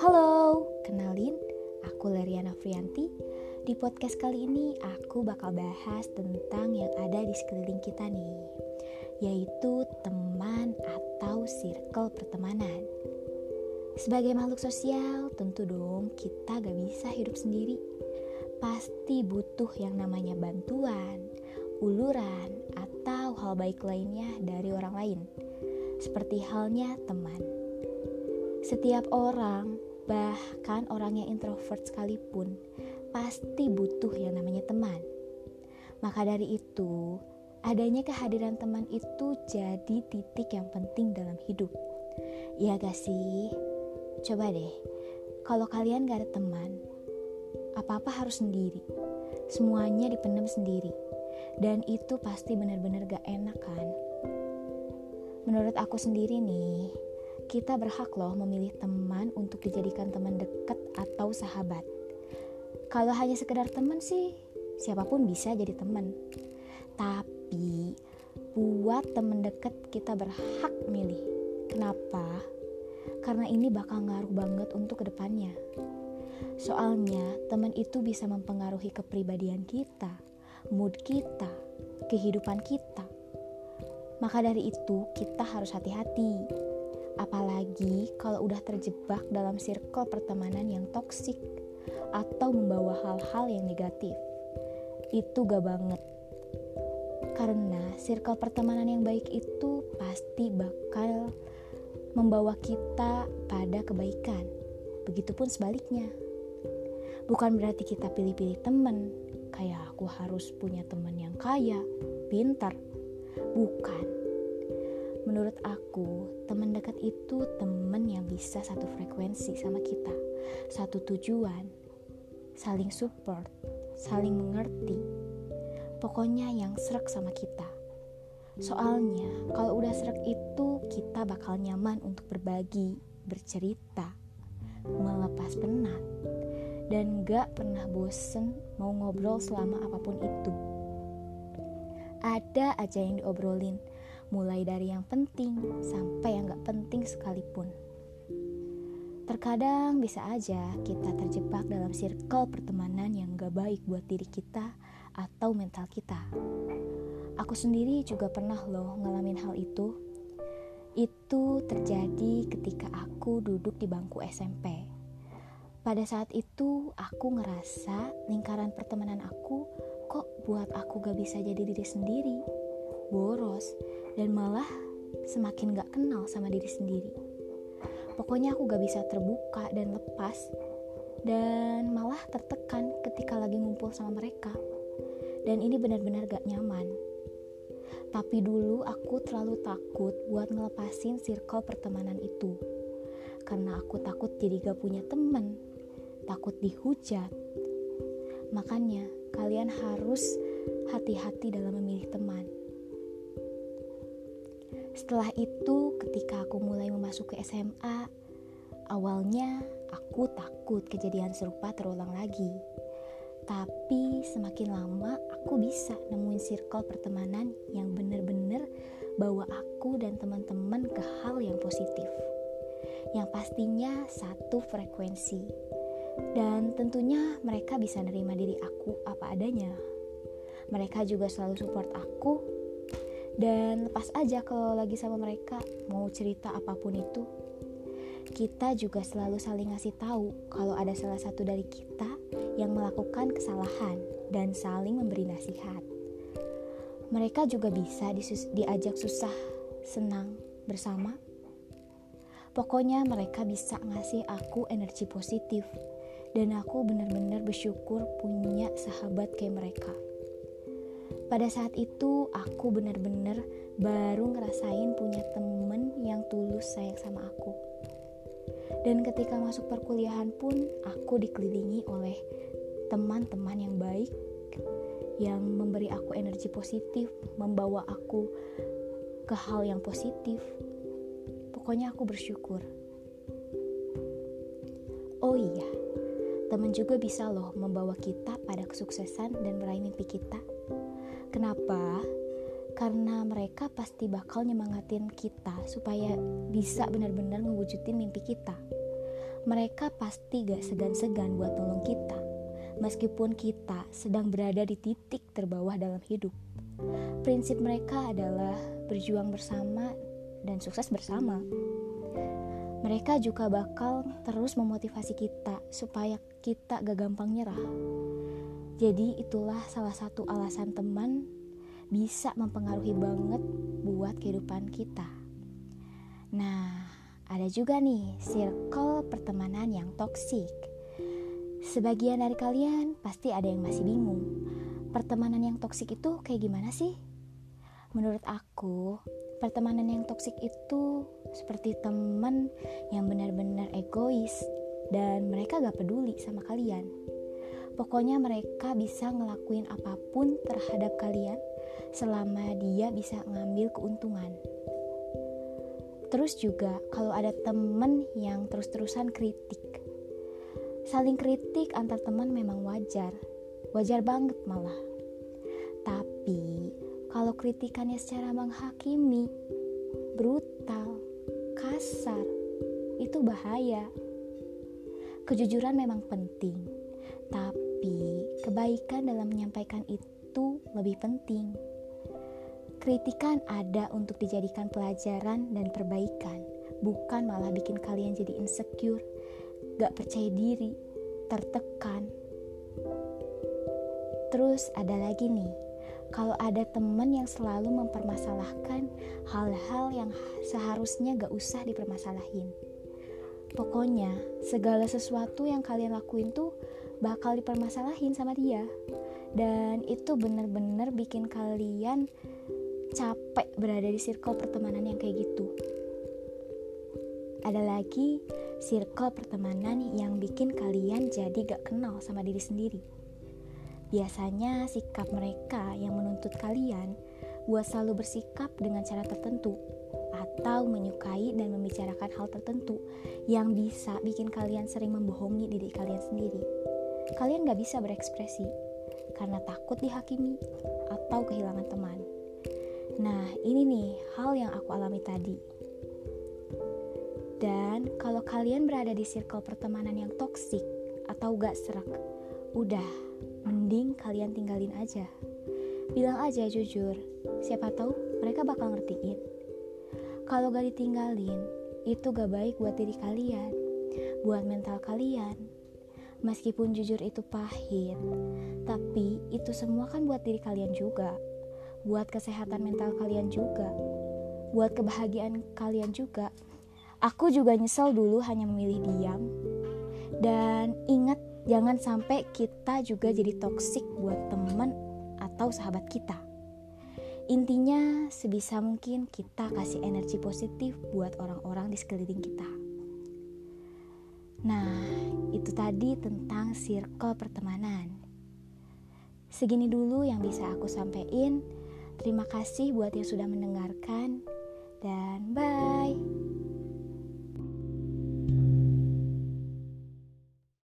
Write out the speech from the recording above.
Halo, kenalin, aku Leriana Frianti. Di podcast kali ini aku bakal bahas tentang yang ada di sekeliling kita nih, yaitu teman atau circle pertemanan. Sebagai makhluk sosial, tentu dong kita gak bisa hidup sendiri. Pasti butuh yang namanya bantuan, uluran, atau hal baik lainnya dari orang lain. Seperti halnya teman. Setiap orang, bahkan orang yang introvert sekalipun, pasti butuh yang namanya teman. Maka dari itu, adanya kehadiran teman itu jadi titik yang penting dalam hidup. Iya gak sih? Coba deh, kalau kalian gak ada teman, apa-apa harus sendiri. Semuanya dipendam sendiri. Dan itu pasti benar-benar gak enak kan? Menurut aku sendiri nih, kita berhak loh memilih teman untuk dijadikan teman dekat atau sahabat. Kalau hanya sekedar teman sih, siapa pun bisa jadi teman. Tapi buat teman dekat kita berhak milih. Kenapa? karena ini bakal ngaruh banget untuk ke depannya. Soalnya, teman itu bisa mempengaruhi kepribadian kita, mood kita, kehidupan kita. Maka dari itu, kita harus hati-hati. Apalagi kalau udah terjebak dalam circle pertemanan yang toksik atau membawa hal-hal yang negatif. Itu gak banget. Karena circle pertemanan yang baik itu pasti bakal membawa kita pada kebaikan. Begitupun sebaliknya. Bukan berarti kita pilih-pilih teman, kayak aku harus punya teman yang kaya, pintar. Bukan. Menurut aku, teman dekat itu teman yang bisa satu frekuensi sama kita, satu tujuan, saling support, saling mengerti. Pokoknya yang serak sama kita. Soalnya, kalau udah serak itu, kita bakal nyaman untuk berbagi, bercerita, melepas penat, dan gak pernah bosen mau ngobrol selama apa pun itu. Ada aja yang diobrolin, mulai dari yang penting sampai yang gak penting sekalipun. Terkadang bisa aja kita terjebak dalam circle pertemanan yang gak baik buat diri kita atau mental kita. Aku sendiri juga pernah loh ngalamin hal itu. Itu terjadi ketika aku duduk di bangku SMP. Pada saat itu aku ngerasa lingkaran pertemanan aku kok buat aku gak bisa jadi diri sendiri, boros, dan malah semakin gak kenal sama diri sendiri. Pokoknya aku gak bisa terbuka dan lepas, dan malah tertekan ketika lagi ngumpul sama mereka. Dan ini benar-benar gak nyaman. Tapi dulu aku terlalu takut buat ngelepasin circle pertemanan itu. Karena aku takut jadi gak punya temen, takut dihujat. Makanya kalian harus hati-hati dalam memilih teman. Setelah itu, ketika aku mulai memasuki SMA, awalnya aku takut kejadian serupa terulang lagi. Tapi semakin lama aku bisa nemuin circle pertemanan yang bener-bener bawa aku dan teman-teman ke hal yang positif. Yang pastinya satu frekuensi. Dan tentunya mereka bisa nerima diri aku apa adanya. Mereka juga selalu support aku dan lepas aja kalau lagi sama mereka mau cerita apa pun itu kita juga selalu saling ngasih tahu kalau ada salah satu dari kita yang melakukan kesalahan dan saling memberi nasihat. Mereka juga bisa diajak susah, senang bersama. Pokoknya mereka bisa ngasih aku energi positif dan aku benar-benar bersyukur punya sahabat kayak mereka. Pada saat itu aku benar-benar baru ngerasain punya temen yang tulus sayang sama aku. Dan ketika masuk perkuliahan pun aku dikelilingi oleh teman-teman yang baik yang memberi aku energi positif, membawa aku ke hal yang positif. Pokoknya aku bersyukur. Oh iya, teman juga bisa loh membawa kita pada kesuksesan dan meraih mimpi kita. Kenapa? karena mereka pasti bakal nyemangatin kita supaya bisa benar-benar ngewujudin mimpi kita. Mereka pasti gak segan-segan buat nolong kita, meskipun kita sedang berada di titik terbawah dalam hidup. Prinsip mereka adalah berjuang bersama dan sukses bersama. Mereka juga bakal terus memotivasi kita supaya kita gak gampang nyerah. Jadi itulah salah satu alasan teman bisa mempengaruhi banget buat kehidupan kita. Nah, ada juga nih circle pertemanan yang toksik. Sebagian dari kalian pasti ada yang masih bingung. Pertemanan yang toksik itu kayak gimana sih? Menurut aku, pertemanan yang toksik itu seperti teman yang benar-benar egois dan mereka gak peduli sama kalian. Pokoknya mereka bisa ngelakuin apa pun terhadap kalian selama dia bisa ngambil keuntungan. Terus juga kalau ada temen yang terus-terusan kritik. Saling kritik antar teman memang wajar. Wajar banget malah. Tapi kalau kritikannya secara menghakimi, brutal, kasar, itu bahaya. Kejujuran memang penting, tapi kebaikan dalam menyampaikan itu lebih penting. Kritikan ada untuk dijadikan pelajaran dan perbaikan, bukan malah bikin kalian jadi insecure, gak percaya diri, tertekan. Terus ada lagi nih, kalau ada temen yang selalu mempermasalahkan hal-hal yang seharusnya gak usah dipermasalahin. Pokoknya, segala sesuatu yang kalian lakuin tuh bakal dipermasalahin sama dia. Dan itu bener-bener bikin kalian capek berada di circle pertemanan yang kayak gitu. Ada lagi circle pertemanan yang bikin kalian jadi gak kenal sama diri sendiri. Biasanya sikap mereka yang menuntut kalian buat selalu bersikap dengan cara tertentu atau menyukai dan membicarakan hal tertentu yang bisa bikin kalian sering membohongi diri kalian sendiri. Kalian gak bisa berekspresi karena takut dihakimi atau kehilangan teman. Nah, ini nih hal yang aku alami tadi. Dan kalau kalian berada di circle pertemanan yang toksik atau gak serak, udah, mending kalian tinggalin aja. Bilang aja jujur, siapa tahu mereka bakal ngertiin. Kalau gak ditinggalin, itu gak baik buat diri kalian, buat mental kalian. Meskipun jujur itu pahit, tapi itu semua kan buat diri kalian juga buat kesehatan mental kalian juga, buat kebahagiaan kalian juga. Aku juga nyesel dulu hanya memilih diam. Dan ingat jangan sampai kita juga jadi toksik buat teman atau sahabat kita. Intinya sebisa mungkin kita kasih energi positif buat orang-orang di sekeliling kita. Nah, itu tadi tentang circle pertemanan. Segini dulu yang bisa aku sampaikan. Terima kasih buat yang sudah mendengarkan, dan bye.